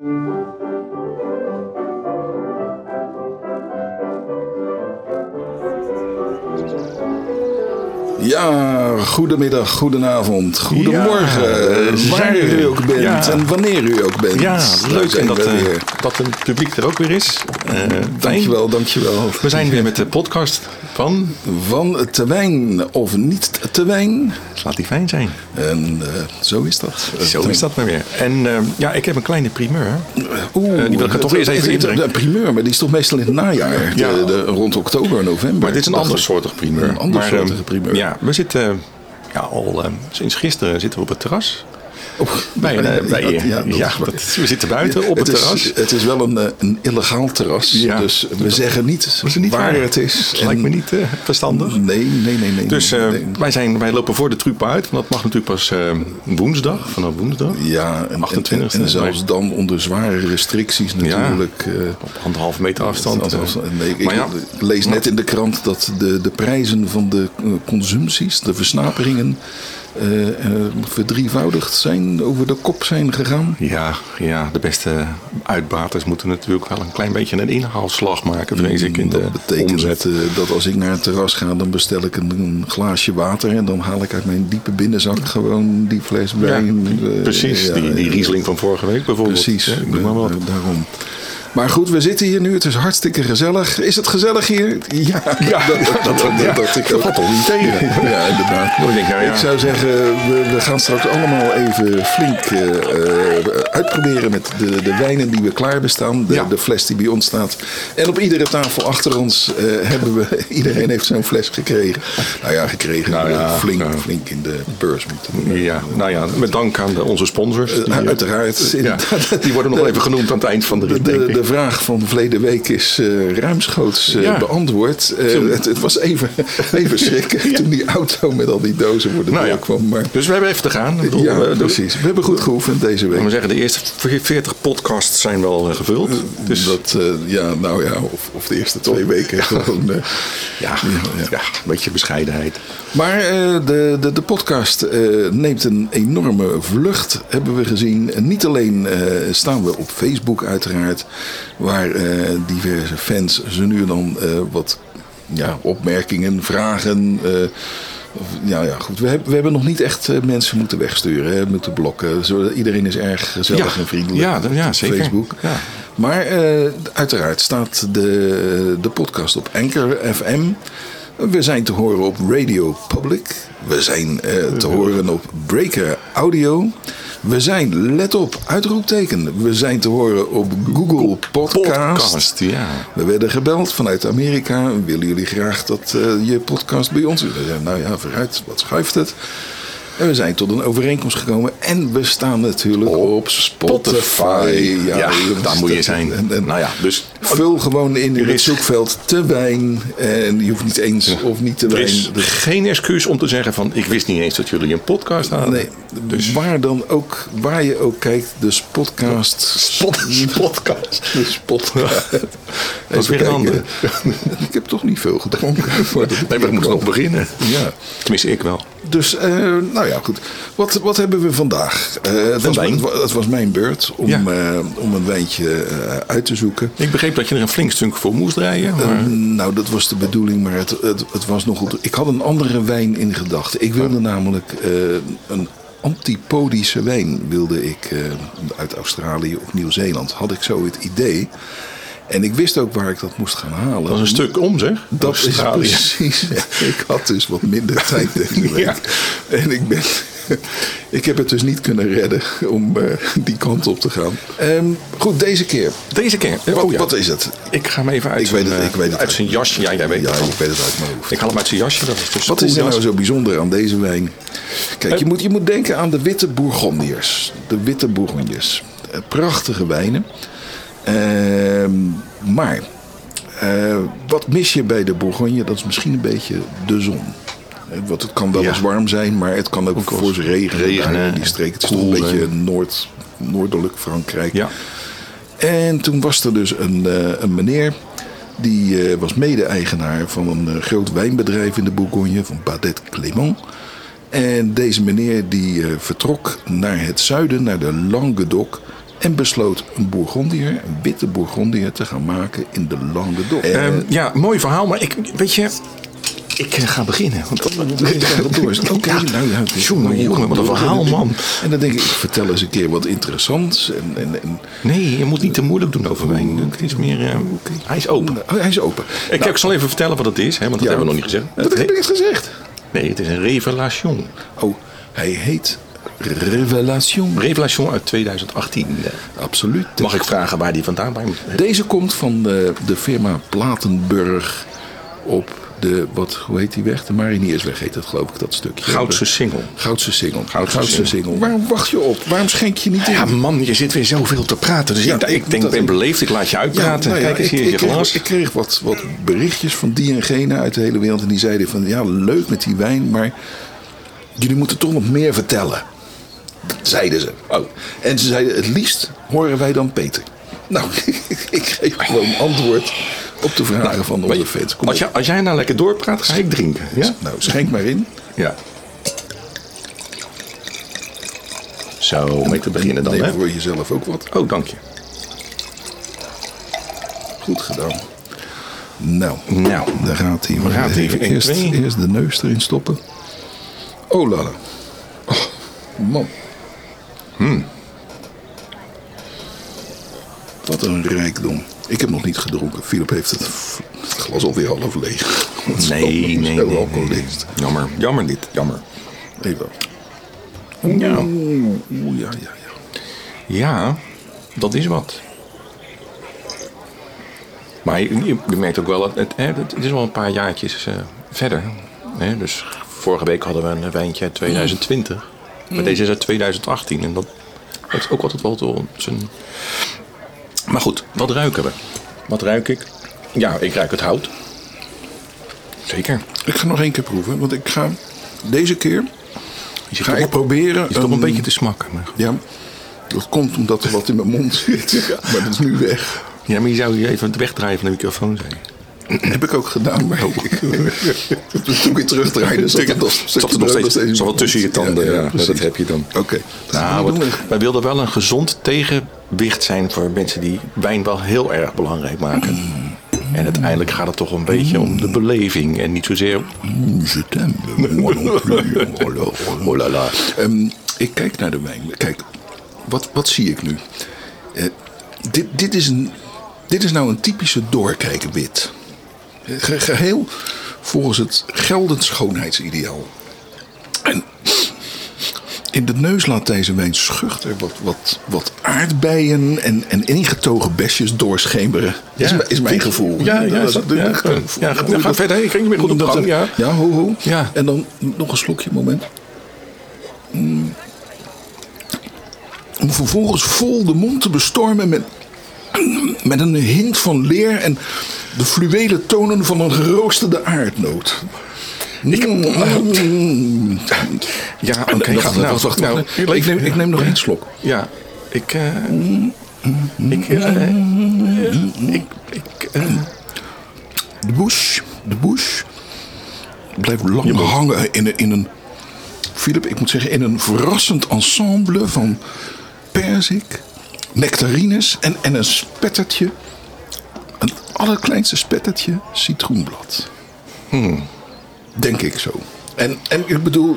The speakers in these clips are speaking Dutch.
Thank you. Ja, goedemiddag, goedenavond, goedemorgen. Ja, waar zijn we u ook bent Ja. en wanneer u ook bent. Ja, leuk en dat, eh, weer. dat het publiek er ook weer is. Eh fijn. Dankjewel, dankjewel. We zijn weer met de podcast van Van te wijn of niet te wijn. Laat die fijn zijn. En eh, zo is dat. Zo is dat maar weer. En eh, ja, ik heb een kleine primeur. Oeh, Eh, die wil ik toch eerst even inbrengen. De primeur, maar die is toch meestal in het najaar. Ja. De, de- rond oktober, november. Maar dit is een ander soortig primeur. Een ander soortige eh, primeur. Ja, we zitten ja, al eh, sinds gisteren zitten we op het terras. Oh, Bij, een, eh, bij, ja, ja, dat is we zitten buiten op het, is, terras. Het is wel een, eh, een illegaal terras. Ja. dus we zeggen niet, is niet waar waar. het is. Dat lijkt me niet eh, verstandig. Nee, nee, nee. nee Dus eh, nee. wij, zijn, wij lopen voor de trupa uit. Want dat mag natuurlijk pas woensdag. Vanaf woensdag. Ja, en, 28e, en, en zelfs dan onder zware restricties natuurlijk. Op anderhalve meter afstand. nee, ik lees net in de krant dat de, de prijzen van de consumpties, de versnaperingen, eh, verdrievoudigd zijn, over de kop zijn gegaan. ja, ja, de beste uitbaters moeten natuurlijk wel een klein beetje een inhaalslag maken, vrees ik, in de Dat betekent omzet. dat, eh, dat als ik naar het terras ga, dan bestel ik een, een glaasje water en dan haal ik uit mijn diepe binnenzak gewoon die fles wijn. precies, ja, die, die Riesling van vorige week bijvoorbeeld. Precies, Ja, ik maar wat. daarom. Maar goed, we zitten hier nu. Het is hartstikke gezellig. Is het gezellig hier? Ja, Ja, dat, dat, ja, dacht ik dat valt toch niet tegen. Ja, inderdaad. Ik denk, nou ja. Ik zou zeggen, we, we gaan straks allemaal even flink eh, eh, uitproberen met de, de wijnen die we klaar bestaan. De, de fles die bij ons staat. En op iedere tafel achter ons eh, hebben we, iedereen heeft zo'n fles gekregen. Nou ja, gekregen. Nou flink, flink in de beurs moeten. Ja, nou ja, met dank aan de, onze sponsors. die, Uh, uiteraard. die worden nog even genoemd aan het eind van de rit, de, vraag van verleden week is eh, ruimschoots eh, Ja. beantwoord. Eh, het, het was even, even schrikken toen die auto met al die dozen voor de Nou deur kwam. Maar, Dus we hebben even te gaan. Bedoel, ja, precies. We hebben goed geoefend deze week. moet zeggen, de eerste 40 podcasts zijn wel gevuld. Dus dat, ja, nou ja, of, of de eerste twee weken gewoon. ja, ja, een beetje bescheidenheid. Maar eh, de, de, de podcast eh, neemt een enorme vlucht, hebben we gezien. En niet alleen eh, staan we op Facebook uiteraard, waar diverse fans ze nu en dan wat ja, opmerkingen, vragen... ja, ja, goed. We, hebben we hebben nog niet echt mensen moeten wegsturen, hè, moeten blokken. Zo, iedereen is erg gezellig Ja. en vriendelijk Ja, ja, op zeker. Facebook. Ja. Maar uiteraard staat de, de podcast op Anchor FM. We zijn te horen op Radio Public. We zijn eh, te horen op Breaker Audio. We zijn, let op, uitroepteken. We zijn te horen op Google Podcast. Podcast, ja. We werden gebeld vanuit Amerika. Willen jullie graag dat eh, je podcast bij ons is? Nou ja, vooruit, wat schuift het? En we zijn tot een overeenkomst gekomen. En we staan natuurlijk op Spotify. Ja, daar moet je zijn. En, en nou ja, dus Vul gewoon in, Er het is- zoekveld te wijn. En je hoeft niet eens of niet te er wijn. is geen excuus om te zeggen van... ik wist niet eens dat jullie een podcast hadden. Nee, Dus waar dan ook, waar je ook kijkt, de spotcast. Spot- podcast. De spotcast. Dat is weer een ander. Ik heb toch niet veel gedronken. Nee, we hier moeten nog beginnen. Ja. Tenminste, ik wel. Dus, eh, nou ja, goed. Wat, wat hebben we vandaag? Eh, het, was, het het was mijn beurt om, Ja. eh, om een wijntje uit te zoeken. Ik begreep dat je er een flink stuk voor moest rijden. Maar... Nou, dat was de bedoeling, maar het, het, het was nog goed. Ik had een andere wijn in gedachten. Ik wilde namelijk een antipodische wijn wilde ik uit Australië of Nieuw-Zeeland. Had ik zo het idee. En ik wist ook waar ik dat moest gaan halen. dat is een stuk om, zeg. Dat is precies. Ik had dus wat minder tijd week. Ja. En ik ben. Ik heb het dus niet kunnen redden om eh, die kant op te gaan. Ehm, goed, deze keer. Deze keer. Wat, oh ja. wat is het? Ik ga hem even uit Ik zijn, weet het, eh, ik weet het. uit zijn jasje. Ja, jij weet Ja, het ik weet het uit mijn hoofd. Ik haal hem uit zijn jasje. Dat is dus Wat is er nou zo bijzonder aan deze wijn? Kijk, je moet, je moet denken aan de witte Bourgondiërs. De witte Bourgondiërs. Eh, Prachtige wijnen. Ehm, maar, eh, wat mis je bij de Bourgogne? Dat is misschien een beetje de zon. Eh, Want het kan wel Ja. eens warm zijn, maar het kan ook voor ze regenen. in die streek. Het is toch een beetje noord, noordelijk Frankrijk. Ja. En toen was er dus een, eh, een meneer. Die was mede-eigenaar van een groot wijnbedrijf in de Bourgogne, van Badet Clément. En deze meneer die vertrok naar het zuiden, naar de Languedoc. En besloot een Bourgondier, een witte Bourgondier, te gaan maken in de Languedoc. Eh, Ehm, ja, mooi verhaal, maar ik, weet je, ik eh, ga beginnen. Want Oké, nou ja. Jongen, jongen, wat een verhaal, man. En dan denk ik, ik vertel eens een keer wat interessants. En, en, en, Nee, je moet niet te moeilijk doen over wijn. Het is meer, eh, hij is open. Oh, hij is open. Ik, ik zal even vertellen wat het is, hè, want dat Ja. hebben we nog niet gezegd. Dat heb ik net gezegd. Nee, het is een Revelation. Oh, hij heet Revelation. Revelation uit 2018. Absoluut. Mag ik vragen waar die vandaan kwam? Deze komt van de, de firma Platenburg op de, wat, hoe heet die weg? De Mariniersweg heet dat geloof ik, dat stukje. Goudse Singel. Goudse Singel. Goudse Goudse Singel. Waarom wacht je op? Waarom schenk je niet in? Ja, man, je zit weer zoveel te praten. Dus Ja, ik, ik denk, ben beleefd. Ik laat je uitpraten. nou ja, Kijk eens hier, ik je kreeg, glas. ik kreeg wat, wat berichtjes van die en gene uit de hele wereld. En die zeiden van, ja, leuk met die wijn, maar jullie moeten toch nog meer vertellen. Dat zeiden ze. Oh. En ze zeiden, het liefst horen wij dan Peter. Nou, ik geef gewoon antwoord op de vragen van onze fans. Kom Als, jij- als jij nou lekker doorpraat, ga ik drinken. Ja? Nou, schenk maar in. Ja. Zo, om mee te beginnen dan, hè? voor jezelf ook wat. Oh, dank je. Goed gedaan. Nou, Nou, daar gaat hij. daar gaat hij. Eerst, eerst de neus erin stoppen. Oh, lala. Oh, man. Hmm. Wat een rijkdom. Ik heb nog niet gedronken. Philip heeft het, het glas alweer half leeg. Nee, nee, nee. nee. Jammer, jammer dit, jammer. Even. Ja. Oeh, ja, ja, ja. Ja, dat is wat. Maar je, je- merkt ook wel, dat het, het is wel een paar jaartjes eh, verder. Hè? Dus vorige week hadden we een wijntje uit 2020. Maar deze is uit 2018. En dat, is ook altijd wel zo zijn... Maar goed, wat ruiken we? Wat ruik ik? Ja, ik ruik het hout. Zeker. Ik ga nog één keer proeven. Want ik ga deze keer Je ga ik op- proberen... Je zit toch een- een beetje te smakken. Maar, Ja, dat komt omdat er wat in mijn mond zit. Maar dat is nu weg. ja, maar je zou je even wegdraaien van de microfoon zijn. Heb ik ook gedaan, maar ik, toen ik weer terugdraaide, zat er nog, Zat er nog steeds, zat wel tussen je tanden. Ja, precies. dat heb je dan. Oké. Nou, wat- wij wilden wel een gezond tegenwicht zijn voor mensen die wijn wel heel erg belangrijk maken. En uiteindelijk gaat het toch een beetje om de beleving en niet zozeer. Je plus. Oh la, oh la. Ehm, ik kijk naar de wijn. Kijk, wat, wat zie ik nu? Eh, dit, dit, is een, dit is nou een typische doorkijkwit. Ge- Geheel volgens het geldend schoonheidsideaal. En in de neus laat deze wijn schuchter wat, wat, wat aardbeien en, en ingetogen besjes doorschemeren. is, is mijn gevoel. Ja, ja, Dat is- ja, dat- ja, dat- ja, dat- ga- verder. Ik ging weer goed op dat- gang, ja. Ja, ho, ho. Ja. En dan nog een slokje, moment. Mm. Om vervolgens vol de mond te bestormen met, met een hint van leer en de fluwelen tonen van een geroosterde aardnoot. Mm. Ja, oké. nou, wacht, wacht. nou, ik, neem, ik neem nog één slok. Ja, ik. eh, ik. ik. ik De bush, de bush blijft lang hangen in een, in een... Philip, ik moet zeggen, in een verrassend ensemble van perzik, nectarines en, en een spettertje. Allerkleinste spettertje citroenblad. Hmm. Denk ik zo. En, en ik bedoel,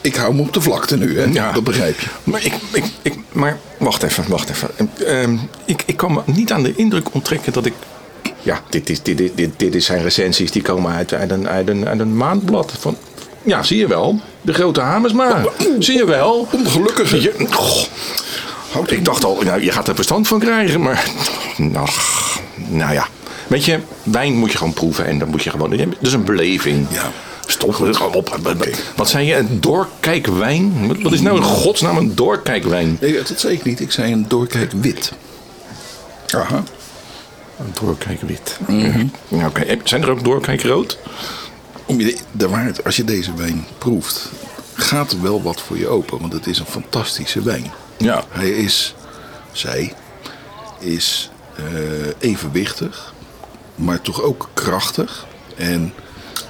ik hou me op de vlakte nu, hè? Ja. Dat begrijp je. Maar, ik, ik, ik, maar wacht even, wacht even. Ehm, ik, ik kan me niet aan de indruk onttrekken dat ik. Ja, dit is, dit, dit, dit, zijn recensies die komen uit, uit, een, uit, een, uit een maandblad. Van, ja, zie je wel. De grote Hamersma. Zie je wel. Ongelukkige. Je, goh, ik dacht al, nou, je gaat er verstand van krijgen, maar. Nou, nou ja. Weet je, wijn moet je gewoon proeven en dan moet je gewoon. Dat is een beleving. Ja. Stop het gewoon op. Wat zei je? Een doorkijkwijn? Wat- is nou in godsnaam een doorkijkwijn? Nee, dat zei ik niet. Ik zei een doorkijk wit. Aha. Een doorkijkwit. Ja. Heb- Zijn er ook doorkijkrood? Om je de, de waarheid, als je deze wijn proeft, gaat er wel wat voor je open. Want het is een fantastische wijn. Ja. Hij is, zij, is eh, evenwichtig, maar toch ook krachtig. En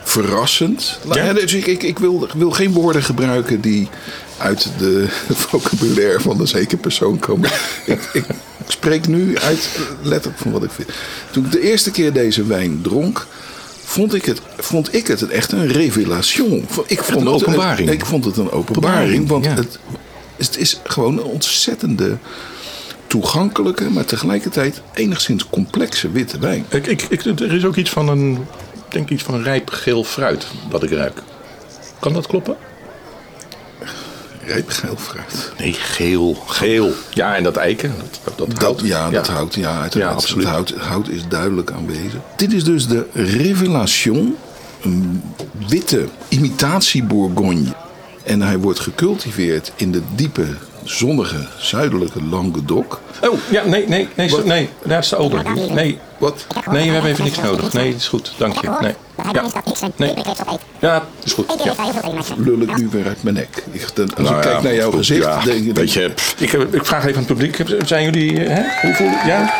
verrassend. Ja. dus ik, ik, ik wil, wil geen woorden gebruiken die uit de vocabulaire van een zeker persoon komen. ik, ik spreek nu uit letterlijk van wat ik vind. Toen ik de eerste keer deze wijn dronk, vond ik het, vond ik het echt een revelation. Ik vond een het openbaring. ik vond het een openbaring, Openbaring, want ja. het, het is gewoon een ontzettende toegankelijke, maar tegelijkertijd enigszins complexe witte wijn. Ik, ik, ik, er is ook iets van een, ik denk iets van een rijp geel fruit dat ik ruik. Kan dat kloppen? Rijpgeel fruit. Nee, geel. Geel. Ja, en dat eiken, dat, dat, Dat, hout. ja, dat hout, ja, uiteraard. Ja, absoluut. Het hout, hout is duidelijk aanwezig. Dit is dus de Révélation, een witte imitatie Bourgogne. En hij wordt gecultiveerd in de diepe, zonnige, zuidelijke Languedoc. Oh, ja, nee, nee, nee, zo- nee, daar is de ober. Nee, Wat? nee, we hebben even niks nodig. Nee, het is goed, dank je. Nee, ja, nee, ja, het is goed. Ja. Lul ik nu weer uit mijn nek? Ik, dan- als Nou ik ja, kijk naar jouw goed, gezicht, ja, denk ik... Weet je, ik, heb- ik vraag even aan het publiek. Zijn jullie, eh, hè? Hoe voelen Ja?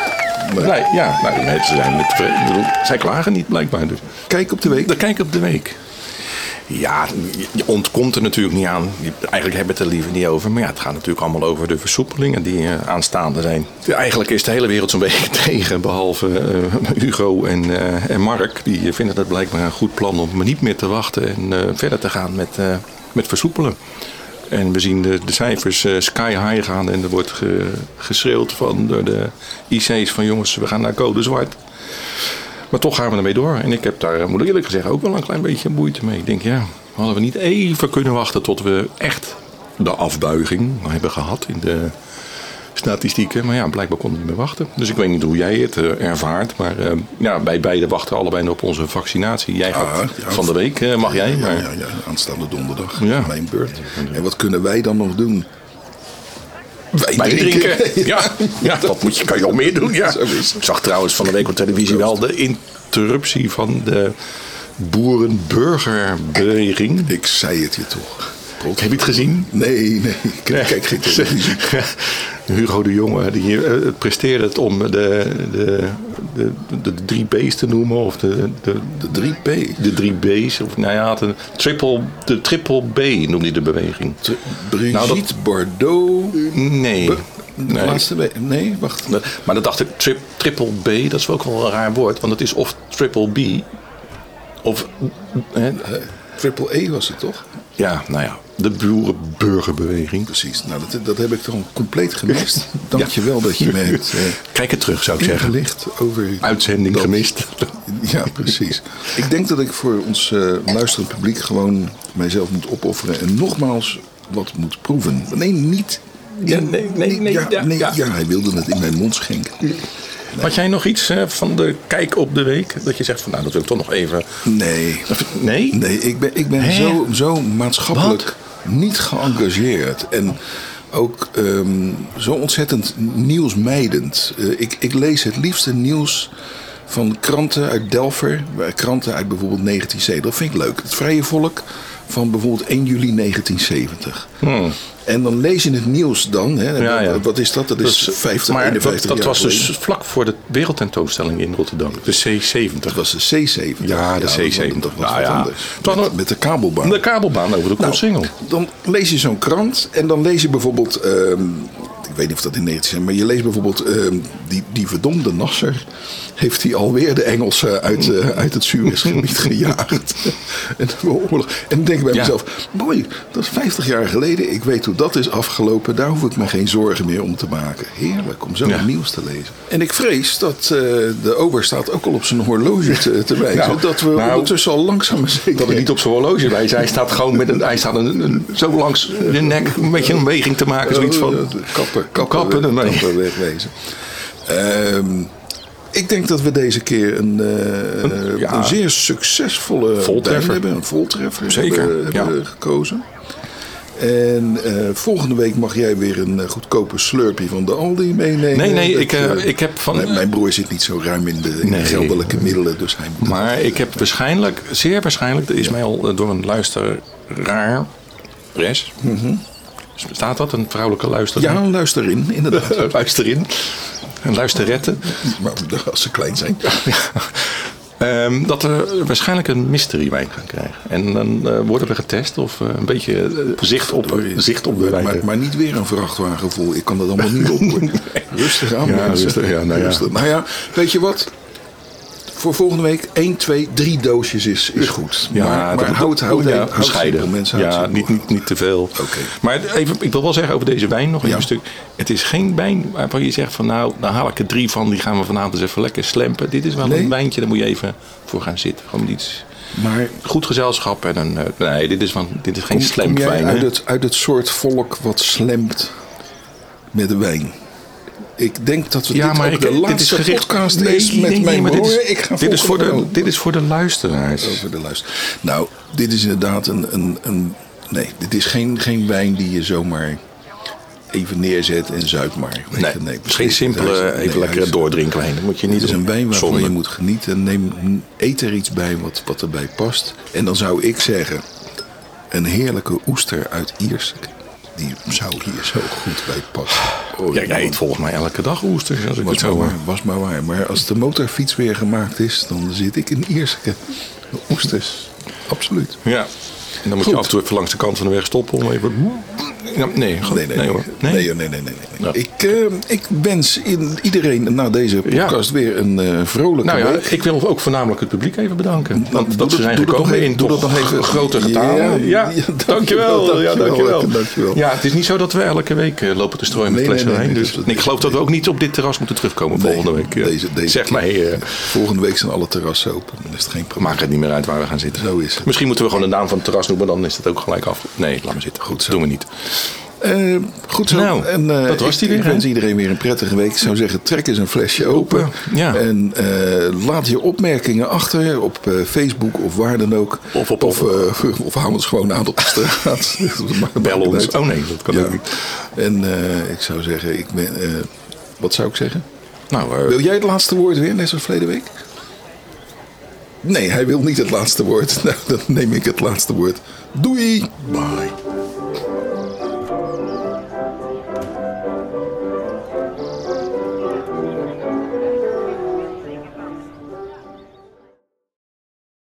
Nee, ja, nou, nee, ze zijn met tevreden. Zij klagen niet, blijkbaar. Dus. Kijk op de week. De kijk op de week. Ja, je- ontkomt er natuurlijk niet aan. Eigenlijk hebben we het er liever niet over. Maar ja, het gaat natuurlijk allemaal over de versoepelingen die eh, aanstaande zijn. Eigenlijk is de hele wereld zo'n beetje tegen. Behalve eh, Hugo en, eh, en Mark. Die vinden het blijkbaar een goed plan om niet meer te wachten. En verder te gaan met, met versoepelen. En we zien de, de cijfers sky high gaan. En er wordt ge- geschreeuwd van door de IC's van jongens, we gaan naar code zwart. Maar toch gaan we ermee door. En ik heb daar, eh, moet ik eerlijk gezegd, ook wel een klein beetje moeite mee. Ik denk, ja, hadden we niet even kunnen wachten tot we echt de afbuiging hebben gehad in de statistieken. Maar ja, blijkbaar konden we niet meer wachten. Dus ik weet niet hoe jij het eh, ervaart. Maar eh, ja, wij beiden wachten allebei nog op onze vaccinatie. Jij gaat Ah, ja. van de week, mag jij. Ja, Maar, ja, ja, aanstaande donderdag. Ja. Mijn beurt. En wat kunnen wij dan nog doen? Wijn Wijn drinken. Ja, ja, dat moet je, kan je al meer doen. Ja. Ik zag trouwens van de week op televisie wel de interruptie van de boerenburgerbeweging. Ik zei het je toch. Heb je het gezien? Nee, nee. Ik kijk geen televisie. Hugo de Jonge die eh, presteerde het om de, de, de, de, drie B's te noemen. Of de, de, De 3P. de drie B's. Of nou ja, de triple, de triple B noemde hij de beweging. T- Brigitte Nou, dat- Bardot. Nee. De Nee. laatste Nee, wacht. Maar dan dacht ik, tri- triple B, dat is ook wel een raar woord. Want het is of triple B. Of, hè, Eh, Triple E was het toch? ja, nou ja, de boerenburgerbeweging. Precies. Nou, dat, dat heb ik dan compleet gemist. Dank je wel dat je me hebt eh, Kijk het terug, zou ik zeggen. over... Uitzending dat. gemist. Ja, precies. Ik denk dat ik voor ons eh, luisterend publiek gewoon mijzelf moet opofferen en nogmaals wat moet proeven. Nee, niet. Ja, nee, nee, nee, ja, nee, ja. ja, hij wilde het in mijn mond schenken. Had jij nog iets eh, van de kijk op de week? Dat je zegt van nou, dat wil ik toch nog even. Nee. Nee? Nee, ik ben, ik ben Hè? zo, zo maatschappelijk niet geëngageerd. En ook ehm, zo ontzettend nieuwsmijdend. Eh, ik, ik lees het liefste nieuws van kranten uit Delver. eh, Kranten uit bijvoorbeeld 1970. Dat vind ik leuk. Het Vrije Volk van bijvoorbeeld 1 juli 1970. En dan lees je het nieuws dan. Hè, Hmm. Ja, ja. Wat is dat? Dat is Dus, 50, maar 51 dat, was dus vlak voor de wereldtentoonstelling in Rotterdam. De C70. Dat was de C70. Ja, de dat- C70. Dat was Nou anders. Met, met de kabelbaan. De kabelbaan over de Nou, Koolsingel. Dan lees je zo'n krant en dan lees je bijvoorbeeld. ehm, ik weet niet of dat in 19 zijn, maar je leest bijvoorbeeld. ehm, die, die verdomde Nasser. Heeft hij alweer de Engelsen uit, eh, uit het Suezgebied gejaagd. en, de oorlog. en dan denk ik bij Ja. mezelf: mooi, dat is 50 jaar geleden. Ik weet hoe dat is afgelopen. Daar hoef ik me geen zorgen meer om te maken. Heerlijk om zo Ja. nieuws te lezen. En ik vrees dat eh, de ober staat ook al op zijn horloge te, te wijzen. Nou, dat we nou, ondertussen al langzaam zeker. Dat er niet op zijn horloge is. Hij staat gewoon met een, hij staat een, een- zo langs de nek een beetje een beweging te maken. Zoiets van. Oh, kappen, Kappen ermee. kappen wegwezen. Ehm, ik denk dat we deze keer een, eh, ja. een zeer succesvolle Voltreffer. hebben. Een voltreffer Zeker, hebben, ja. gekozen. En eh, volgende week mag jij weer een eh, goedkope slurpje van de Aldi meenemen. Nee, nee, Dat, ik, ik heb van. mijn, mijn broer zit niet zo ruim in de, in de geldelijke middelen, dus hij moet Maar ik heb waarschijnlijk, zeer waarschijnlijk, er is mij al door een luisteraar, Res, staat dat, een vrouwelijke luisteraar? Ja, luister in, inderdaad. luister in. Een luisterette. maar als ze klein zijn. Ehm, dat we waarschijnlijk een mystery wijn gaan krijgen. En dan eh, worden we getest of eh, een beetje eh, zicht op, zicht op de wijn. Maar, maar niet weer een vrachtwagen vol. Ik kan dat allemaal niet op. Rustig aan, Ja, mensen. rustig, ja, nou ja. Rustig. Nou ja, weet je wat? Voor volgende week 1, 2, 3 doosjes is, is goed. maar maar dat- houd, houd, ja, houd bescheiden. simpel, mensen. ja, niet, niet, niet te veel. Oké. Maar even, ik wil wel zeggen over deze wijn nog Ja. een stuk. Het is geen wijn waarvan je zegt van nou, daar haal ik er drie van. Die gaan we vanavond eens even lekker slempen. Dit is wel Nee? een wijntje, daar moet je even voor gaan zitten. Gewoon iets Maar goed gezelschap. En een, eh, nee, dit is, van, dit is geen kom, kom jij slempwijn. uit het, uit het soort volk wat slemt met de wijn? Ik denk dat we Ja, dit maar ook ik, de dit laatste is gericht podcast nee, is met nee, nee, mijn maar dit broer. is, Ik ga dit, is voor de, dit is voor de luisteraars. Over de luister. Nou, dit is inderdaad een. een, een nee, dit is geen, geen wijn die je zomaar even neerzet en zuip maar. Nee, het is geen simpele, is- even nee, lekker hij is- doordrinkwijn. Dat moet je niet Het is doen. een wijn waarvan Zonde. je moet genieten. Neem, eet er iets bij wat, wat erbij past. En dan zou ik zeggen: een heerlijke oester uit Ierseke. Die zou hier zo goed bij passen. Oh, Ja, jij eet volgens mij elke dag oesters. Als ik was het maar waar, was maar waar. Maar als de motorfiets weer gemaakt is, dan zit ik in Ierseke. Oesters, absoluut. Ja. En dan moet Goed. je af en toe even langs de kant van de weg stoppen om even... Ja, nee. Nee, nee, nee. hoor. Nee, Nee? nee, nee, nee, nee, nee. Ja. Ik, eh, ik wens in iedereen na deze podcast weer een eh, vrolijke Nou ja, week. ik wil ook voornamelijk het publiek even bedanken. Want doe dat ze dat- zijn doe dat gekomen even- in doe toch dat nog even. grote getalen. Ja, dankjewel. dankjewel, Ja, dankjewel, dankjewel. dankjewel. Ja, het is niet zo dat we elke week eh, lopen te strooien met flessen nee, Dus dat- dat- ik geloof dat we ook niet op dit terras moeten terugkomen volgende week. Ja. Deze, deze zeg eh, Volgende week zijn alle terrassen open. Dan is het geen probleem. maakt het niet meer uit waar we gaan zitten. Zo is het. Misschien moeten we gewoon de naam van het terras noemen, dan is dat ook gelijk af. Nee, laat maar zitten. Goed, zo. doen we niet. Eh, goed zo. Nou, en, eh, dat was ik, die weer, Ik wens iedereen weer een prettige week. Ik zou zeggen, trek eens een flesje open. Open, ja. En eh, laat je opmerkingen achter op Facebook of waar dan ook. Of op- of, of hou ons gewoon aan op de straat. Bel ons. uit. Oh nee, dat kan Ja. ook niet. En ik zou zeggen, ik ben, wat zou ik zeggen? Nou, Wil jij het laatste woord weer, net zoals verleden week? Nee, hij wil niet het laatste woord. Nou, dan neem ik het laatste woord. Doei! bye.